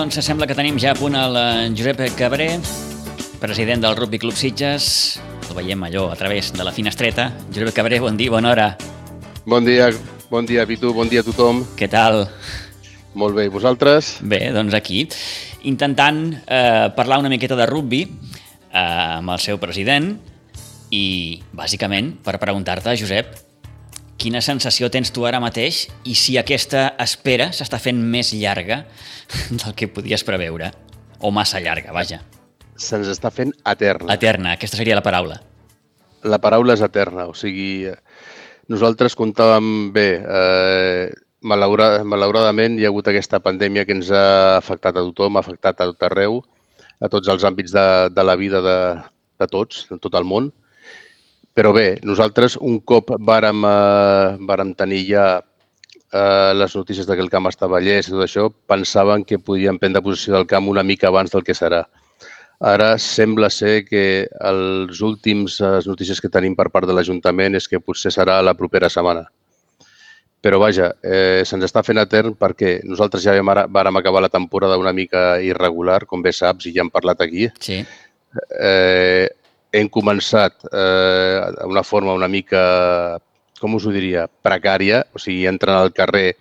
Doncs sembla que tenim ja a punt el Josep Cabré, president del Rugby Club Sitges. El veiem allò a través de la finestreta. Josep Cabré, bon dia, bona hora. Bon dia, bon dia, Pitu, bon dia a tothom. Què tal? Molt bé, vosaltres? Bé, doncs aquí, intentant eh, parlar una miqueta de rugby eh, amb el seu president i, bàsicament, per preguntar-te, Josep, quina sensació tens tu ara mateix i si aquesta espera s'està fent més llarga del que podies preveure? O massa llarga, vaja. Se'ns està fent eterna. Eterna, aquesta seria la paraula. La paraula és eterna, o sigui, nosaltres comptàvem bé. Eh, malaura, malauradament hi ha hagut aquesta pandèmia que ens ha afectat a tothom, ha afectat a tot arreu, a tots els àmbits de, de la vida de, de tots, de tot el món. Però bé, nosaltres un cop vàrem, eh, vàrem tenir ja eh, les notícies de que el camp estava llest i tot això, pensaven que podíem prendre posició del camp una mica abans del que serà. Ara sembla ser que els últims les notícies que tenim per part de l'Ajuntament és que potser serà la propera setmana. Però vaja, eh, se'ns està fent etern perquè nosaltres ja vam, ara, vàrem acabar la temporada una mica irregular, com bé saps, i ja hem parlat aquí. Sí. Eh, hem començat eh, d'una forma una mica, com us ho diria, precària, o sigui, entren al carrer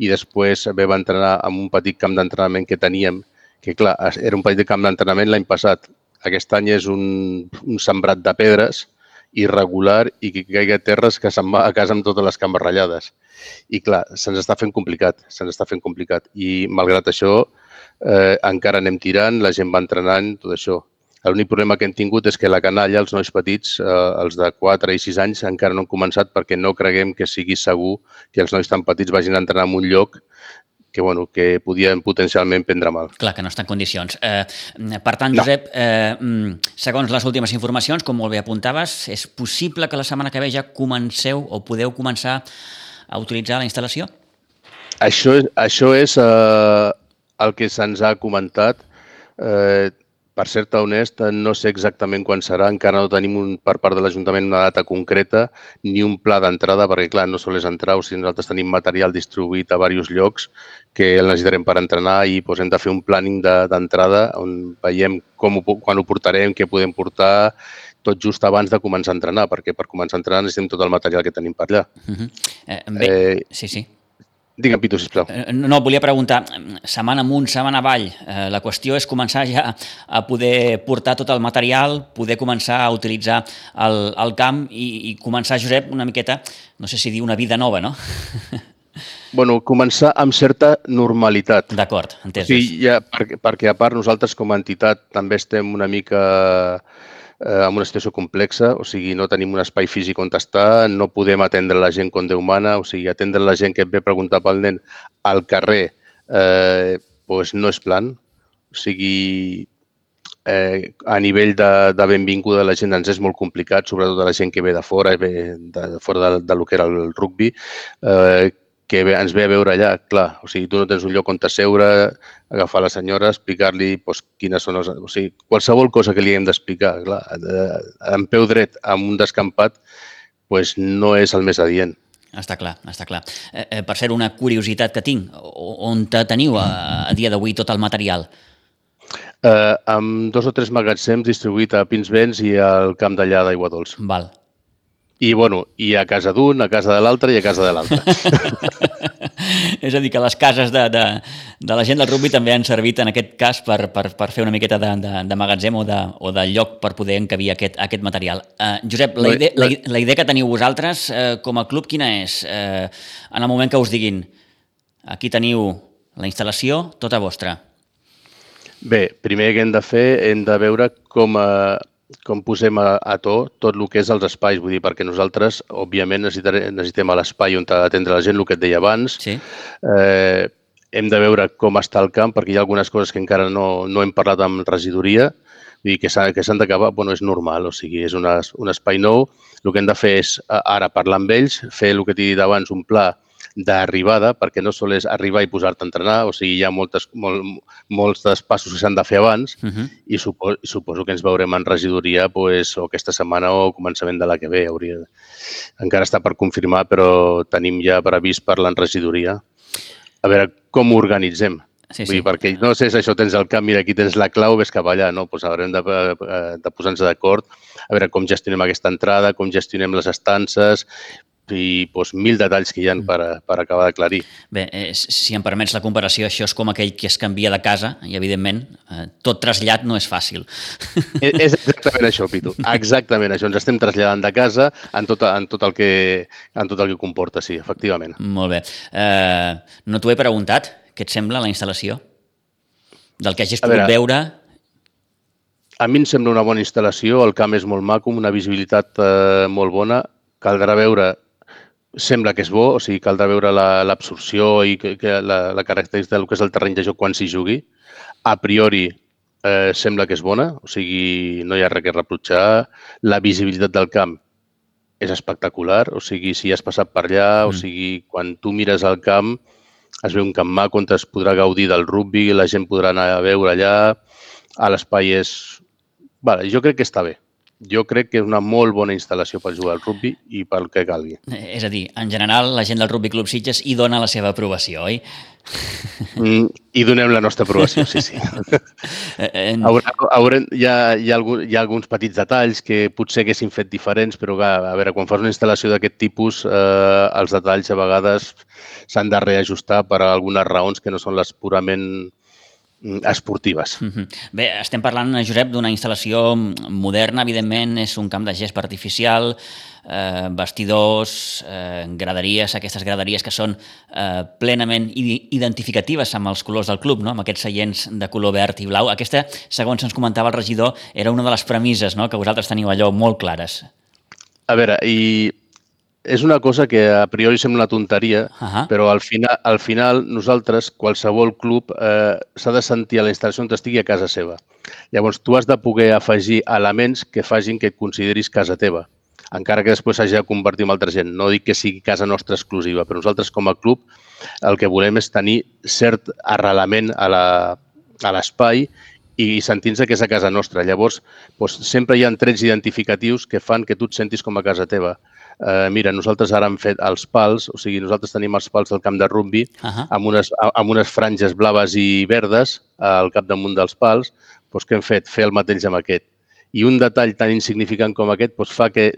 i després vam entrenar en un petit camp d'entrenament que teníem, que clar, era un petit camp d'entrenament l'any passat. Aquest any és un, un sembrat de pedres, irregular i que caiga terres que se'n va a casa amb totes les cames ratllades. I clar, se'ns està fent complicat, se'ns està fent complicat. I malgrat això, eh, encara anem tirant, la gent va entrenant, tot això. L'únic problema que hem tingut és que la canalla, els nois petits, eh, els de 4 i 6 anys, encara no han començat perquè no creguem que sigui segur que els nois tan petits vagin a entrenar en un lloc que, bueno, que podien potencialment prendre mal. Clar que no està en condicions. Eh, per tant, Josep, no. eh, segons les últimes informacions, com molt bé apuntaves, és possible que la setmana que ve ja comenceu o podeu començar a utilitzar la instal·lació? Això, això és eh, el que se'ns ha comentat. Eh, per ser-te honest, no sé exactament quan serà, encara no tenim un, per part de l'Ajuntament una data concreta ni un pla d'entrada, perquè clar, no sols entrar, o sigui, nosaltres tenim material distribuït a diversos llocs que el necessitarem per entrenar i doncs, hem de fer un planning d'entrada de, on veiem com ho, quan ho portarem, què podem portar, tot just abans de començar a entrenar, perquè per començar a entrenar necessitem tot el material que tenim per allà. Uh -huh. eh, bé, eh, sí, sí. Digue'm, Pitu, sisplau. No, volia preguntar, setmana amunt, setmana avall, eh, la qüestió és començar ja a poder portar tot el material, poder començar a utilitzar el, el camp i, i començar, Josep, una miqueta, no sé si dir una vida nova, no? Bueno, començar amb certa normalitat. D'acord, entesos. Sí, ja, perquè, perquè a part nosaltres com a entitat també estem una mica eh, en una situació complexa, o sigui, no tenim un espai físic on estar, no podem atendre la gent com Déu mana, o sigui, atendre la gent que et ve a preguntar pel nen al carrer eh, pues no és plan. O sigui, eh, a nivell de, de benvinguda la gent ens és molt complicat, sobretot a la gent que ve de fora, ve de, de fora de, de que era el rugby, eh, que ens ve a veure allà, clar, o sigui, tu no tens un lloc on t'asseure, agafar la senyora, explicar-li doncs, quines són les... O sigui, qualsevol cosa que li hem d'explicar, clar, en peu dret amb un descampat, doncs no és el més adient. Està clar, està clar. Eh, eh, per ser una curiositat que tinc, on te teniu a, a dia d'avui tot el material? Eh, amb dos o tres magatzems distribuït a Pinsbens i al camp d'allà d'Aigua Dols. Val. I, bueno, i a casa d'un, a casa de l'altre i a casa de l'altre. és a dir, que les cases de, de, de la gent del rugby també han servit en aquest cas per, per, per fer una miqueta de, de, de magatzem o de, o de lloc per poder encabir aquest, aquest material. Uh, Josep, la idea, la, la idea que teniu vosaltres uh, com a club quina és? Uh, en el moment que us diguin aquí teniu la instal·lació, tota vostra. Bé, primer que hem de fer, hem de veure com, uh, com posem a, a to tot el que és els espais, vull dir, perquè nosaltres, òbviament, necessitem l'espai on atendre la gent, el que et deia abans. Sí. Eh, hem de veure com està el camp, perquè hi ha algunes coses que encara no, no hem parlat amb regidoria, Vull dir que s'han d'acabar, bueno, és normal, o sigui, és una, un espai nou. El que hem de fer és ara parlar amb ells, fer el que t'he dit abans, un pla d'arribada, perquè no sols és arribar i posar-te a entrenar, o sigui, hi ha moltes, molt, molts dels passos que s'han de fer abans uh -huh. i suposo, suposo que ens veurem en regidoria pues, o aquesta setmana o començament de la que ve. Hauria... Encara està per confirmar, però tenim ja previst parlar en regidoria. A veure com ho organitzem Sí, sí. Vull dir, perquè no sé si això tens el camp, mira, aquí tens la clau, ves cap allà, no? Pues haurem de, eh, de posar-nos d'acord a veure com gestionem aquesta entrada, com gestionem les estances, i doncs, mil detalls que hi ha mm. per, per acabar d'aclarir. Bé, eh, si em permets la comparació, això és com aquell que es canvia de casa i, evidentment, eh, tot trasllat no és fàcil. És, és exactament això, Pitu. Exactament això. Ens estem traslladant de casa en tot, en tot, el, que, en tot el que comporta, sí, efectivament. Molt bé. Eh, no t'ho he preguntat, què et sembla la instal·lació? Del que hagis pogut veure... A mi em sembla una bona instal·lació, el camp és molt maco, una visibilitat eh, molt bona. Caldrà veure, sembla que és bo, o sigui, caldrà veure l'absorció la, i que, que la, la característica del que és el terreny de joc quan s'hi jugui. A priori, eh, sembla que és bona, o sigui, no hi ha res que reprotxar. La visibilitat del camp és espectacular, o sigui, si has passat per allà, mm. o sigui, quan tu mires el camp, es veu un camp maco on es podrà gaudir del rugby, la gent podrà anar a veure allà, a l'espai és... Vale, jo crec que està bé. Jo crec que és una molt bona instal·lació per jugar al rugby i pel que calgui. És a dir, en general, la gent del Rugby Club Sitges hi dona la seva aprovació, oi? Mm, I donem la nostra aprovació, sí, sí. en... Haurà, haurà, hi, ha, hi, ha algun, hi ha alguns petits detalls que potser haguessin fet diferents, però a veure, quan fas una instal·lació d'aquest tipus, eh, els detalls a vegades s'han de reajustar per a algunes raons que no són les purament esportives. Mm -hmm. Bé, estem parlant, Josep, d'una instal·lació moderna, evidentment, és un camp de gest artificial, eh, vestidors, eh, graderies, aquestes graderies que són eh, plenament identificatives amb els colors del club, no? amb aquests seients de color verd i blau. Aquesta, segons ens comentava el regidor, era una de les premisses no? que vosaltres teniu allò molt clares. A veure, i és una cosa que a priori sembla una tonteria, uh -huh. però al final, al final nosaltres, qualsevol club, eh, s'ha de sentir a la instal·lació on estigui a casa seva. Llavors, tu has de poder afegir elements que facin que et consideris casa teva, encara que després s'hagi de convertir en altra gent. No dic que sigui casa nostra exclusiva, però nosaltres com a club el que volem és tenir cert arrelament a l'espai i sentint-se que és a casa nostra. Llavors, doncs, sempre hi ha trets identificatius que fan que tu et sentis com a casa teva eh, mira, nosaltres ara hem fet els pals, o sigui, nosaltres tenim els pals del camp de rugby uh -huh. amb, unes, amb unes franges blaves i verdes al capdamunt dels pals, doncs què hem fet? Fer el mateix amb aquest. I un detall tan insignificant com aquest doncs, fa que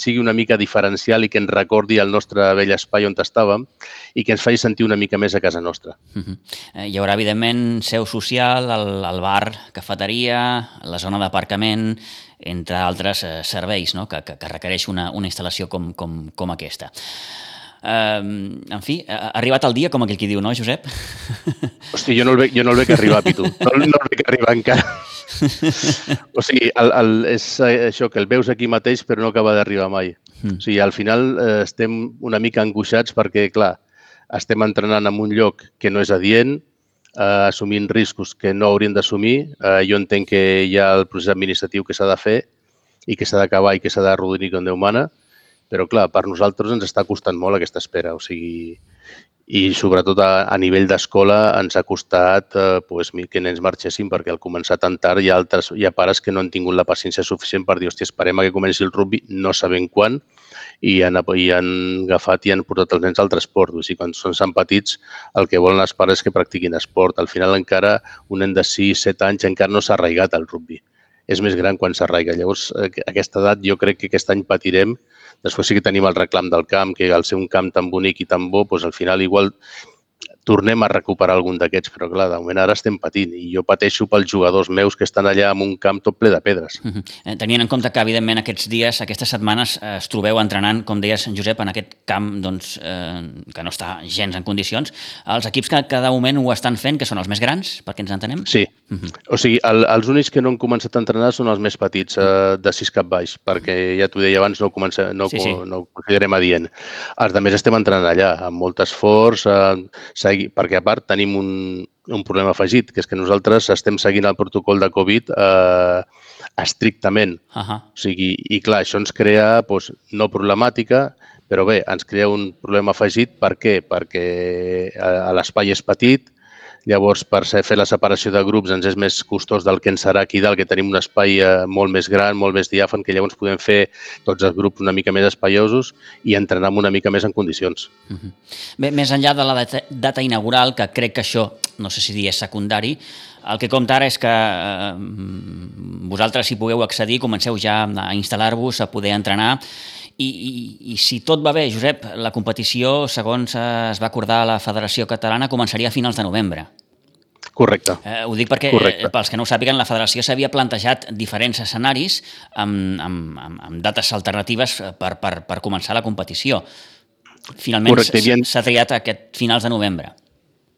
sigui una mica diferencial i que ens recordi el nostre vell espai on estàvem i que ens faci sentir una mica més a casa nostra. Uh -huh. Hi haurà, evidentment, seu social, el, el bar, cafeteria, la zona d'aparcament, entre altres eh, serveis no? que, que, que requereix una, una instal·lació com, com, com aquesta. Uh, en fi, ha arribat el dia, com aquell qui diu, no, Josep? Hosti, jo no el veig, jo no el veig arribar, Pitu. No, no el veig arribar encara. o sigui, el, el, és això, que el veus aquí mateix però no acaba d'arribar mai. Mm. O sigui, al final eh, estem una mica angoixats perquè, clar, estem entrenant en un lloc que no és adient, eh, assumint riscos que no haurien d'assumir. Eh, jo entenc que hi ha el procés administratiu que s'ha de fer i que s'ha d'acabar i que s'ha de rodonir com Déu mana, però clar, per nosaltres ens està costant molt aquesta espera. O sigui, i sobretot a, a nivell d'escola ens ha costat eh, pues, que nens marxessin perquè al començar tan tard hi ha, altres, hi ha pares que no han tingut la paciència suficient per dir, hòstia, esperem a que comenci el rugby, no sabem quan, i han, i han agafat i han portat els nens al transport. O sigui, quan són tan petits, el que volen els pares és que practiquin esport. Al final encara un nen de 6-7 anys encara no s'ha arraigat al rugby. És més gran quan s'arraiga. Llavors, a aquesta edat jo crec que aquest any patirem Després sí que tenim el reclam del camp, que al ser un camp tan bonic i tan bo, doncs al final igual tornem a recuperar algun d'aquests, però clar, de moment ara estem patint i jo pateixo pels jugadors meus que estan allà en un camp tot ple de pedres. Uh -huh. Eh, tenint en compte que, evidentment, aquests dies, aquestes setmanes, eh, es trobeu entrenant, com deies, Josep, en aquest camp doncs, eh, que no està gens en condicions, els equips que cada moment ho estan fent, que són els més grans, perquè ens entenem? Sí, O sigui, el, els únics que no han començat a entrenar són els més petits, eh, de 6 cap baix, perquè ja t'ho deia abans, no, comença, no, sí, sí. no ho considerem adient. Els de més estem entrenant allà, amb molt esforç, eh, segui, perquè a part tenim un, un problema afegit, que és que nosaltres estem seguint el protocol de Covid eh, estrictament. Uh -huh. O sigui, i clar, això ens crea doncs, no problemàtica, però bé, ens crea un problema afegit. Per què? Perquè eh, l'espai és petit, Llavors, per fer la separació de grups ens és més costós del que ens serà aquí dalt, que tenim un espai eh, molt més gran, molt més diàfan, que llavors podem fer tots els grups una mica més espaiosos i entrenar una mica més en condicions. Uh -huh. Bé, més enllà de la data, data inaugural, que crec que això, no sé si dir és secundari, el que compta ara és que eh, vosaltres, si pugueu accedir, comenceu ja a instal·lar-vos, a poder entrenar i, i, I si tot va bé, Josep, la competició, segons es va acordar a la Federació Catalana, començaria a finals de novembre. Correcte. Eh, ho dic perquè, Correcte. pels que no ho sàpiguen, la federació s'havia plantejat diferents escenaris amb, amb, amb, amb dates alternatives per, per, per començar la competició. Finalment s'ha triat aquest finals de novembre.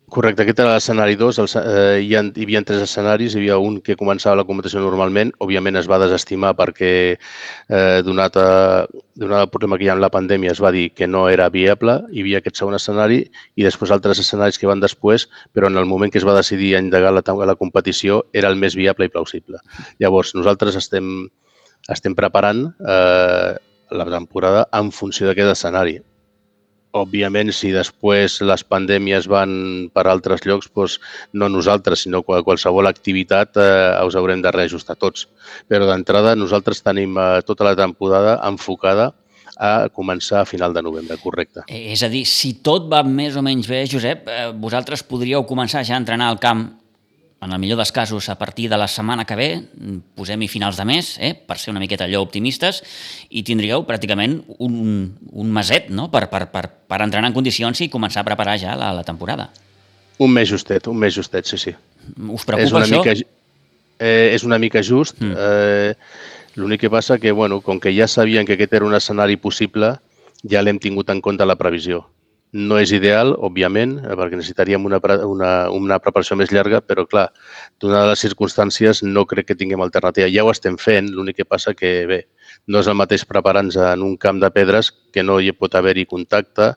Correcte, aquest era l'escenari 2. El, eh, hi, ha, hi havia tres escenaris. Hi havia un que començava la competició normalment. Òbviament es va desestimar perquè, eh, donat, a, donat el problema que hi ha amb la pandèmia, es va dir que no era viable. Hi havia aquest segon escenari i després altres escenaris que van després, però en el moment que es va decidir endegar la, la competició era el més viable i plausible. Llavors, nosaltres estem, estem preparant eh, la temporada en funció d'aquest escenari òbviament, si després les pandèmies van per altres llocs, doncs, no nosaltres, sinó qualsevol activitat eh, us haurem de reajustar tots. Però d'entrada nosaltres tenim eh, tota la temporada enfocada a començar a final de novembre, correcte. Eh, és a dir, si tot va més o menys bé, Josep, eh, vosaltres podríeu començar ja a entrenar al camp en el millor dels casos, a partir de la setmana que ve, posem-hi finals de mes, eh, per ser una miqueta allò optimistes, i tindríeu pràcticament un, un meset no? per, per, per, per entrenar en condicions i començar a preparar ja la, la temporada. Un mes justet, un mes justet, sí, sí. Us preocupa és una això? Mica, eh, és una mica just. Mm. Eh, L'únic que passa que, bueno, com que ja sabien que aquest era un escenari possible, ja l'hem tingut en compte la previsió no és ideal, òbviament, eh, perquè necessitaríem una, una, una preparació més llarga, però, clar, donades les circumstàncies, no crec que tinguem alternativa. Ja ho estem fent, l'únic que passa que, bé, no és el mateix preparar-nos en un camp de pedres que no hi pot haver-hi contacte,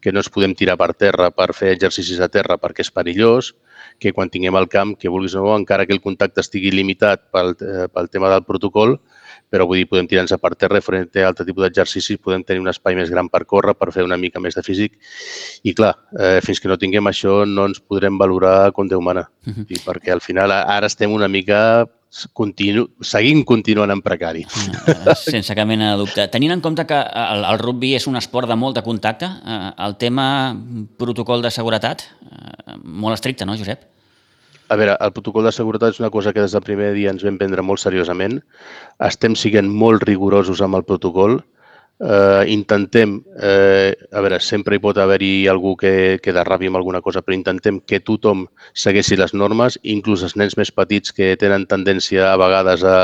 que no ens podem tirar per terra per fer exercicis a terra perquè és perillós, que quan tinguem el camp, que vulguis o no, encara que el contacte estigui limitat pel, eh, pel tema del protocol, però vull dir, podem tirar-nos per terra i frente a altre tipus d'exercicis, podem tenir un espai més gran per córrer, per fer una mica més de físic. I clar, eh, fins que no tinguem això no ens podrem valorar com Déu mana. Uh -huh. I perquè al final ara estem una mica continu, seguint continuant en precari. Eh, sense cap mena de dubte. Tenint en compte que el, el rugby és un esport de molt de contacte, eh, el tema protocol de seguretat, eh, molt estricte, no, Josep? A veure, el protocol de seguretat és una cosa que des del primer dia ens vam prendre molt seriosament. Estem siguent molt rigorosos amb el protocol. Eh, intentem, eh, a veure, sempre hi pot haver-hi algú que, que derrapi amb alguna cosa, però intentem que tothom segueixi les normes, inclús els nens més petits que tenen tendència a vegades a,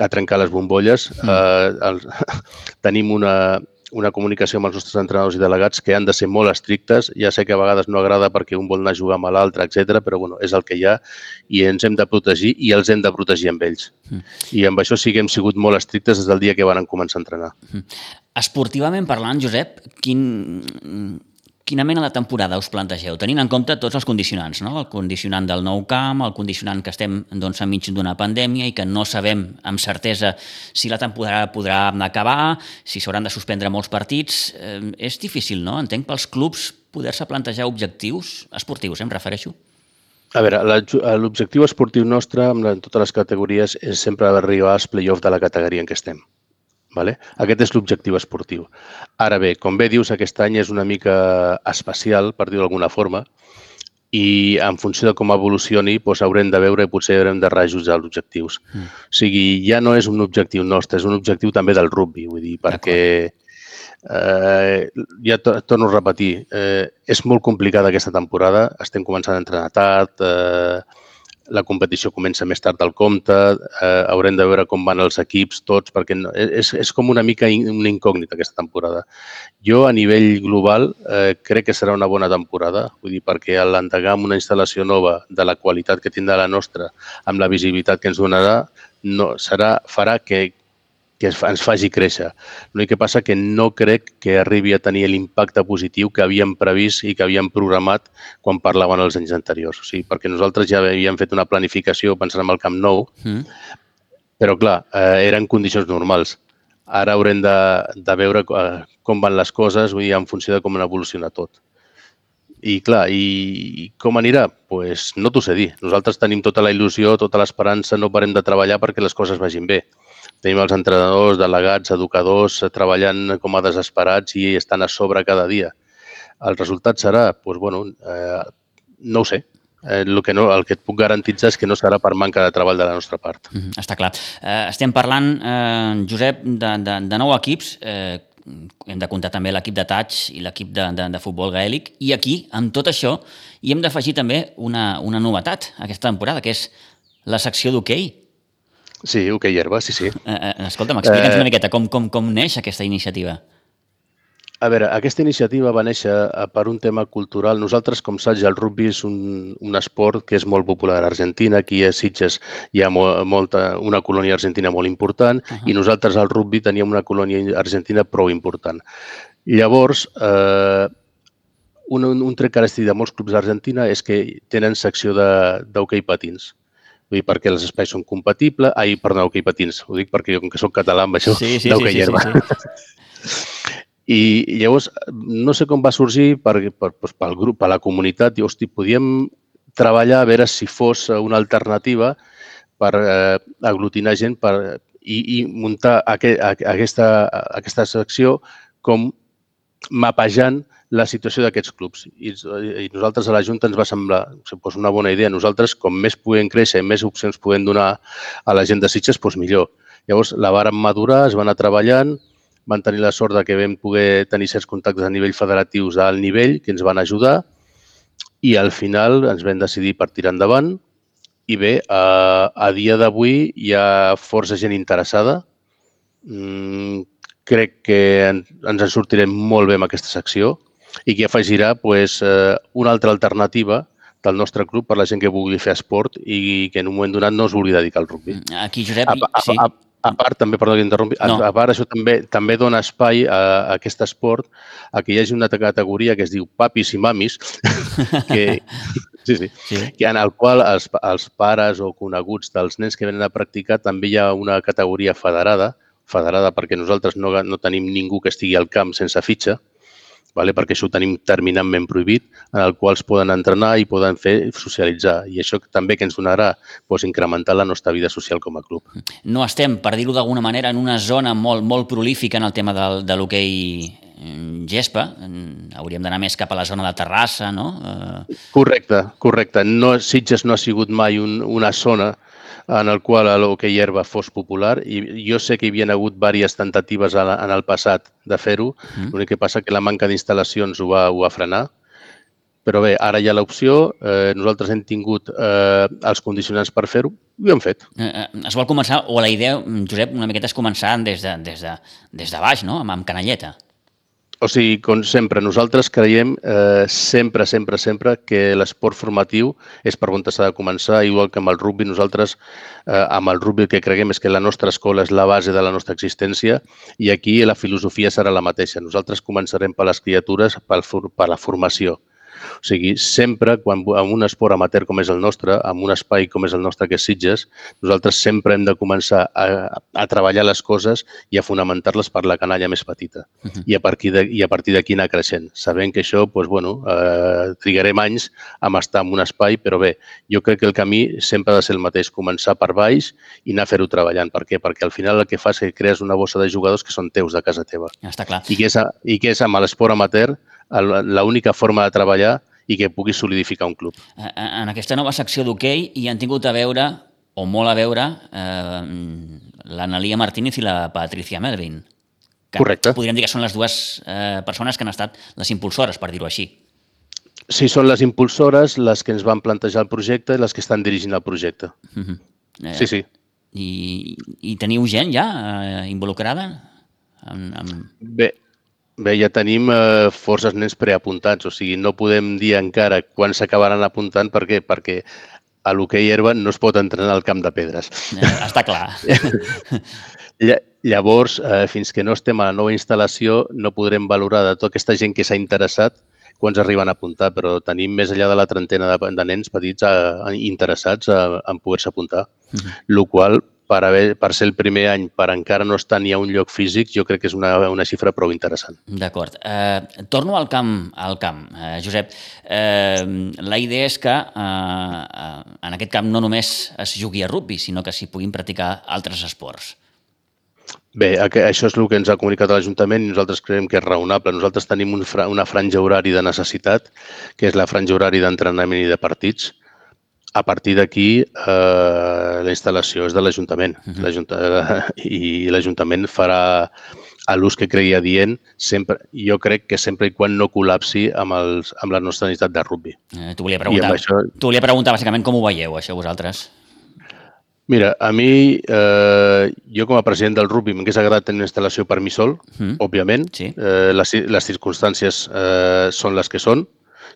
a trencar les bombolles. Mm. Eh, el, tenim una, una comunicació amb els nostres entrenadors i delegats que han de ser molt estrictes. Ja sé que a vegades no agrada perquè un vol anar a jugar amb l'altre, etc, però bueno, és el que hi ha i ens hem de protegir i els hem de protegir amb ells. Mm. I amb això sí que hem sigut molt estrictes des del dia que van començar a entrenar. Mm. Esportivament parlant, Josep, quin, quina mena de temporada us plantegeu, tenint en compte tots els condicionants, no? el condicionant del nou camp, el condicionant que estem doncs, enmig d'una pandèmia i que no sabem amb certesa si la temporada podrà acabar, si s'hauran de suspendre molts partits. Eh, és difícil, no? Entenc pels clubs poder-se plantejar objectius esportius, em refereixo. A veure, l'objectiu esportiu nostre en totes les categories és sempre arribar als play-off de la categoria en què estem. Vale? Aquest és l'objectiu esportiu. Ara bé, com bé dius, aquest any és una mica especial, per dir-ho d'alguna forma, i en funció de com evolucioni doncs haurem de veure i potser haurem de reajustar els objectius. Mm. O sigui, ja no és un objectiu nostre, és un objectiu també del rugby, vull dir, perquè eh, ja torno a repetir, eh, és molt complicada aquesta temporada, estem començant a entrenar tard, eh, la competició comença més tard del compte, eh, haurem de veure com van els equips tots, perquè no, és, és com una mica in, una incògnita aquesta temporada. Jo, a nivell global, eh, crec que serà una bona temporada, vull dir, perquè l'endegar amb una instal·lació nova de la qualitat que tindrà la nostra, amb la visibilitat que ens donarà, no, serà, farà que, que ens faci créixer. L'únic que passa que no crec que arribi a tenir l'impacte positiu que havíem previst i que havíem programat quan parlaven els anys anteriors. O sigui, perquè nosaltres ja havíem fet una planificació pensant en el Camp Nou, mm. però clar, eh, eren condicions normals. Ara haurem de, de veure eh, com van les coses, vull dir, en funció de com evoluciona tot. I clar, i com anirà? Pues no t'ho sé dir. Nosaltres tenim tota la il·lusió, tota l'esperança, no parem de treballar perquè les coses vagin bé. Tenim els entrenadors, delegats, educadors eh, treballant com a desesperats i estan a sobre cada dia. El resultat serà, doncs, bueno, eh, no ho sé, eh, el, que no, el que et puc garantitzar és que no serà per manca de treball de la nostra part. Mm -hmm, està clar. Eh, estem parlant, eh, Josep, de, de, de nou equips. Eh, hem de comptar també l'equip de touch i l'equip de, de, de futbol gaèlic. I aquí, amb tot això, hi hem d'afegir també una, una novetat aquesta temporada, que és la secció d'hoquei. Sí, okay, herba, sí, sí. Eh, eh, escolta'm, explica'ns eh... una miqueta com, com, com neix aquesta iniciativa. A veure, aquesta iniciativa va néixer eh, per un tema cultural. Nosaltres, com saps, el rugby és un, un esport que és molt popular a Argentina. Aquí a Sitges hi ha molta, una colònia argentina molt important uh -huh. i nosaltres al rugby teníem una colònia argentina prou important. Llavors, eh, un, un tret característic de molts clubs d'Argentina és que tenen secció d'hoquei patins. Vull dir, perquè els espais són compatibles. Ai, perdoneu, que hi patins. Ho dic perquè com que soc català amb això, sí, sí, sí, sí, sí, sí. I llavors, no sé com va sorgir per, per, per, pel grup, per la comunitat, i, hosti, podíem treballar a veure si fos una alternativa per eh, aglutinar gent per, i, i muntar aqu aquesta, aquesta secció com mapejant la situació d'aquests clubs. I, I nosaltres a la Junta ens va semblar pues, una bona idea. Nosaltres, com més podem créixer i més opcions podem donar a la gent de Sitges, doncs millor. Llavors, la vàrem madurar, es va anar treballant, van tenir la sort de que vam poder tenir certs contactes a nivell federatius al nivell que ens van ajudar i al final ens vam decidir per tirar endavant i bé, a, a dia d'avui hi ha força gent interessada. Mm, crec que ens en sortirem molt bé amb aquesta secció i que afegirà pues, eh, una altra alternativa del nostre club per la gent que vulgui fer esport i que en un moment donat no es vulgui dedicar al rugby. Mm, aquí, Josep, a, a, sí. A, a, a part, també, perdó que interrompi, no. a, a part això també també dona espai a, a aquest esport a que hi hagi una categoria que es diu papis i mamis, que, sí, sí, sí. que en el qual els, els pares o coneguts dels nens que venen a practicar també hi ha una categoria federada, federada perquè nosaltres no, no tenim ningú que estigui al camp sense fitxa, vale? perquè això ho tenim terminantment prohibit, en el qual es poden entrenar i poden fer socialitzar. I això també que ens donarà doncs, incrementar la nostra vida social com a club. No estem, per dir-ho d'alguna manera, en una zona molt, molt prolífica en el tema del, de l'hoquei mm, gespa, hauríem d'anar més cap a la zona de Terrassa, no? Eh, correcte, correcte. No, Sitges no ha sigut mai un, una zona en el qual l'hoquei herba fos popular i jo sé que hi havia hagut diverses tentatives en el passat de fer-ho, mm. l'únic que passa que la manca d'instal·lacions ho, va, ho va frenar. Però bé, ara hi ha l'opció, eh, nosaltres hem tingut eh, els condicionants per fer-ho i ho hem fet. Eh, eh, es vol començar, o la idea, Josep, una miqueta és començar des de, des de, des de baix, no? amb, amb canalleta. O sigui, com sempre, nosaltres creiem eh, sempre, sempre, sempre que l'esport formatiu és per on s'ha de començar, igual que amb el rugby. Nosaltres, eh, amb el rugby, el que creiem és que la nostra escola és la base de la nostra existència i aquí la filosofia serà la mateixa. Nosaltres començarem per les criatures, per, per la formació. O sigui, sempre, quan, en un esport amateur com és el nostre, en un espai com és el nostre que és Sitges, nosaltres sempre hem de començar a, a treballar les coses i a fonamentar-les per la canalla més petita. Uh -huh. I a partir de, i a partir d'aquí anar creixent. Sabent que això, doncs, bueno, eh, trigarem anys a estar en un espai, però bé, jo crec que el camí sempre ha de ser el mateix, començar per baix i anar a fer-ho treballant. Per què? Perquè al final el que fas és que crees una bossa de jugadors que són teus de casa teva. Ja està clar. I que és, a, i que és amb l'esport amateur l'única forma de treballar i que pugui solidificar un club. En aquesta nova secció d'hoquei hi han tingut a veure, o molt a veure, eh, l'Analia Martínez i la Patricia Melvin. Que Correcte. Podríem dir que són les dues eh, persones que han estat les impulsores, per dir-ho així. Sí, són les impulsores les que ens van plantejar el projecte i les que estan dirigint el projecte. Uh -huh. eh, Sí, sí. I, I teniu gent ja eh, involucrada? Amb, amb... Bé, bé, ja tenim eh, forces nens preapuntats, o sigui, no podem dir encara quan s'acabaran apuntant, per què? Perquè a l'hoquei herba no es pot entrenar al camp de pedres. Eh, està clar. Lla- Llavors, eh, fins que no estem a la nova instal·lació, no podrem valorar de tota aquesta gent que s'ha interessat quants arriben a apuntar, però tenim més enllà de la trentena de, de nens petits eh, interessats a, en poder-se apuntar. Uh -huh. Lo qual, per, haver, per ser el primer any, per encara no estar ni a un lloc físic, jo crec que és una, una xifra prou interessant. D'acord. Eh, torno al camp, al camp. Eh, Josep, eh, la idea és que eh, en aquest camp no només es jugui a rugby, sinó que s'hi puguin practicar altres esports. Bé, això és el que ens ha comunicat l'Ajuntament i nosaltres creiem que és raonable. Nosaltres tenim un fra una franja horari de necessitat, que és la franja horari d'entrenament i de partits. A partir d'aquí, eh, la instal·lació és de l'Ajuntament Mhm. L'Ajunta- i l'Ajuntament farà a l'ús que cregui adient, sempre, jo crec que sempre i quan no col·lapsi amb, els, amb la nostra necessitat de rugby. Eh, T'ho volia preguntar. això, volia preguntar bàsicament com ho veieu, això, vosaltres. Mira, a mi, eh, jo com a president del rugby m'hagués agradat tenir una instal·lació per mi sol, Mm. òbviament. Sí. Eh, les, les circumstàncies eh, són les que són.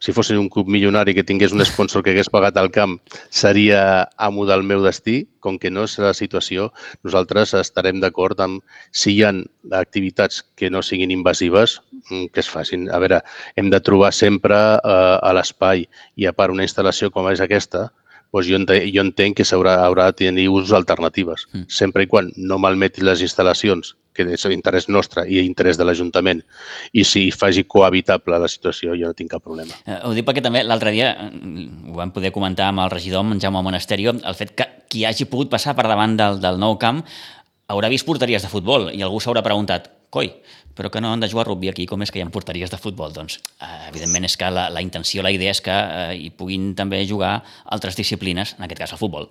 Si fossin un club milionari que tingués un sponsor que hagués pagat el camp, seria amo del meu destí. Com que no és la situació, nosaltres estarem d'acord amb si hi ha activitats que no siguin invasives, mm, que es facin. A veure, hem de trobar sempre eh, a l'espai i a part una instal·lació com és aquesta, doncs jo, entenc, jo entenc que s'haurà haurà de tenir usos alternatives, Mm. sempre i quan no malmeti les instal·lacions, que és interès nostre i interès de l'Ajuntament, i si faci cohabitable la situació, jo no tinc cap problema. Eh, ho dic perquè també l'altre dia eh, ho vam poder comentar amb el regidor, amb en Jaume Monasterio, el fet que qui hagi pogut passar per davant del, del nou camp haurà vist porteries de futbol i algú s'haurà preguntat, coi, però que no han de jugar a rugby aquí, com és que hi ha porteries de futbol? Doncs, eh, evidentment, és que la, la intenció, la idea és que eh, hi puguin també jugar altres disciplines, en aquest cas el futbol.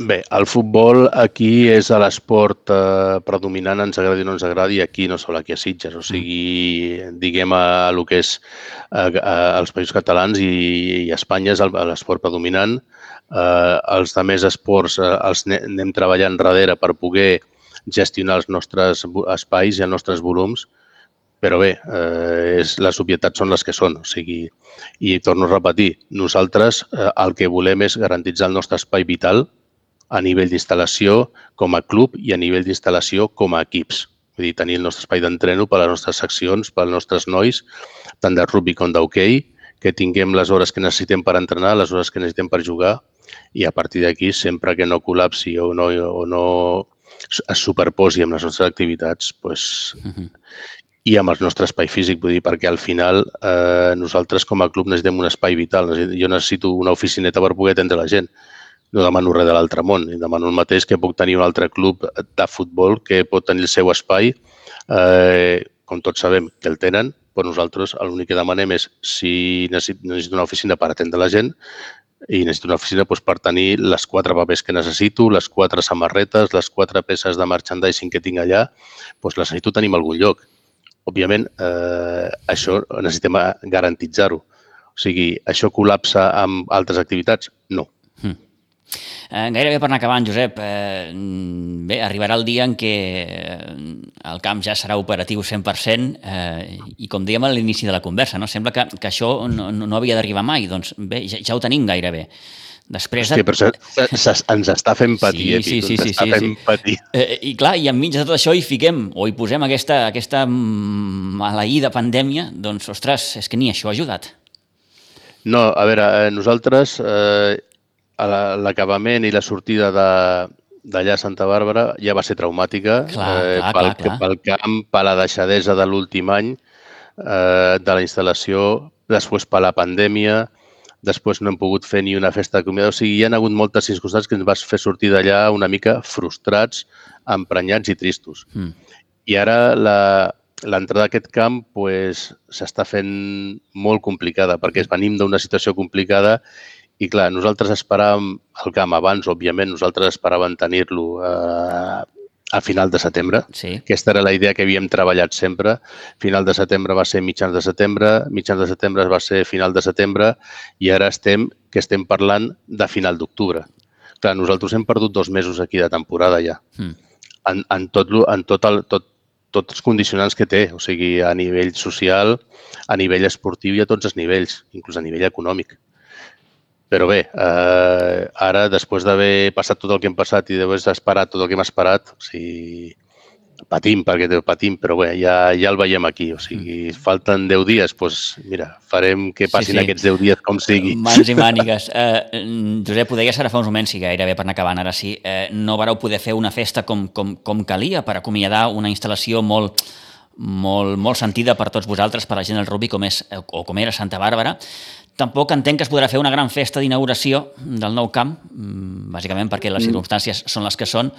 Bé, el futbol aquí és a l'esport eh, predominant, ens agradi o no ens agradi, aquí no sol aquí a Sitges. O sigui, diguem a, el que és a, a, països catalans i, i a Espanya és l'esport predominant. Eh, els de més esports eh, els ne- anem treballant darrere per poder gestionar els nostres espais i els nostres volums, però bé, eh, és, les obvietats són les que són. O sigui, I torno a repetir, nosaltres eh, el que volem és garantitzar el nostre espai vital a nivell d'instal·lació com a club i a nivell d'instal·lació com a equips. Vull dir, tenir el nostre espai d'entreno per a les nostres seccions, per als nostres nois, tant de rugby com d'hoquei, que tinguem les hores que necessitem per entrenar, les hores que necessitem per jugar i a partir d'aquí, sempre que no col·lapsi o no, o no es superposi amb les nostres activitats, pues, Uh -huh. i amb el nostre espai físic, vull dir, perquè al final eh, nosaltres com a club necessitem un espai vital. Jo necessito una oficineta per poder atendre la gent. No demano res de l'altre món, i demano el mateix que puc tenir un altre club de futbol que pot tenir el seu espai, eh, com tots sabem que el tenen, però nosaltres l'únic que demanem és si necessito, necessito una oficina per atendre la gent i necessito una oficina doncs, per tenir les quatre papers que necessito, les quatre samarretes, les quatre peces de merchandising que tinc allà, doncs les necessito tenir en algun lloc. Òbviament, eh, això necessitem eh, garantitzar-ho. O sigui, això col·lapsa amb altres activitats? No. Eh, gairebé per anar acabant, Josep, eh, bé, arribarà el dia en què eh, el camp ja serà operatiu 100% eh, i com dèiem a l'inici de la conversa, no? sembla que, que això no, no havia d'arribar mai, doncs bé, ja, ja ho tenim gairebé. Després Hòstia, però se, se, se, ens està fent patir, Sí, eh, sí, sí, ens sí, està sí, fent sí. patir. Eh, I clar, i enmig de tot això hi fiquem, o hi posem aquesta, aquesta mm, maleïda pandèmia, doncs, ostres, és que ni això ha ajudat. No, a veure, eh, nosaltres, eh, l'acabament i la sortida de d'allà a Santa Bàrbara ja va ser traumàtica Clar, eh, clar, pel, clar, clar. pel camp, per la deixadesa de l'últim any eh, de la instal·lació, després per la pandèmia, després no hem pogut fer ni una festa de comida. O sigui, hi ha hagut moltes circumstàncies que ens vas fer sortir d'allà una mica frustrats, emprenyats i tristos. Mm. I ara la- l'entrada a aquest camp pues, s'està fent molt complicada perquè venim d'una situació complicada i clar, nosaltres esperàvem el camp abans, òbviament, nosaltres esperàvem tenir-lo eh, a final de setembre. Sí. Aquesta era la idea que havíem treballat sempre. Final de setembre va ser mitjans de setembre, mitjans de setembre va ser final de setembre i ara estem que estem parlant de final d'octubre. Clar, nosaltres hem perdut dos mesos aquí de temporada ja. Mm. En, en, tot, lo- en tot el, tot, tots els condicionants que té, o sigui, a nivell social, a nivell esportiu i a tots els nivells, inclús a nivell econòmic. Però bé, eh, ara, després d'haver passat tot el que hem passat i d'haver esperat tot el que hem esperat, o sigui, patim, perquè te- patim, però bé, ja, ja el veiem aquí. O sigui, falten 10 dies, doncs mira, farem que Sí, passin sí. aquests 10 dies com sigui. Mans i mànigues. Eh, Josep, ho deies ara fa uns moments, i gairebé per anar acabant, ara sí, eh, no vareu poder fer una festa com, com, com calia per acomiadar una instal·lació molt, molt, molt sentida per tots vosaltres, per la gent del rugby, com és, eh, o com era Santa Bàrbara. Tampoc entenc que es podrà fer una gran festa d'inauguració del nou camp, mm, bàsicament perquè les circumstàncies són les que són.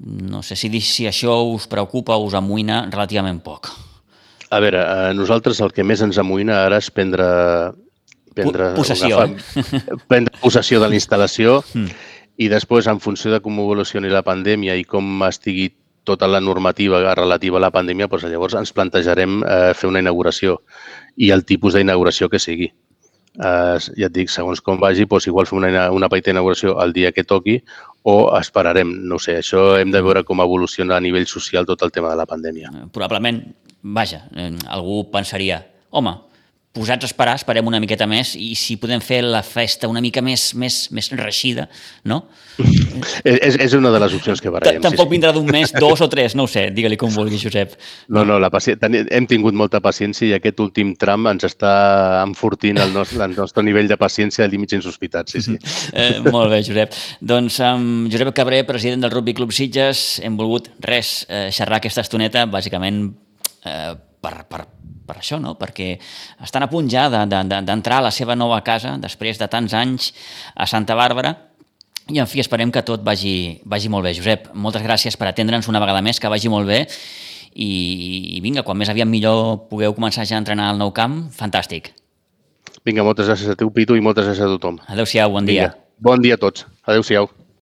No sé si, si això us preocupa o us amoïna relativament poc. A veure, a nosaltres el que més ens amoïna ara és prendre... prendre Po- possessió, agafar- prendre possessió de la instal·lació i després, en funció de com evolucioni la pandèmia i com estigui tota la normativa relativa a la pandèmia, doncs llavors ens plantejarem eh, fer una inauguració i el tipus d'inauguració que sigui. Eh, ja et dic, segons com vagi, doncs igual fem una, una petita inauguració el dia que toqui o esperarem, no sé, això hem de veure com evoluciona a nivell social tot el tema de la pandèmia. Eh, probablement, vaja, eh, algú pensaria, home, posats a esperar, esperem una miqueta més i si podem fer la festa una mica més, més, més reixida, no? És, és- una de les opcions que barallem. Tampoc vindrà d'un mes, dos o tres, no ho sé, digue-li com vulgui, Josep. No, no, la paci... hem tingut molta paciència i aquest últim tram ens està enfortint el nostre, el nostre nivell de paciència a límits insospitats, sí, sí. Eh, molt bé, Josep. Doncs amb Josep Cabré, president del Rugby Club Sitges, hem volgut, res, eh, xerrar aquesta estoneta, bàsicament eh, per, per, per això, no? perquè estan a punt ja de- de- de- d'entrar a la seva nova casa, després de tants anys a Santa Bàrbara, i en fi, esperem que tot vagi, vagi molt bé. Josep, moltes gràcies per atendre'ns una vegada més, que vagi molt bé, i, i vinga, quan més aviat millor pugueu començar ja a entrenar al nou camp, fantàstic. Vinga, moltes gràcies a tu, Pitu, i moltes gràcies a tothom. Adéu-siau, bon dia. Vinga, bon dia a tots. Adéu-siau.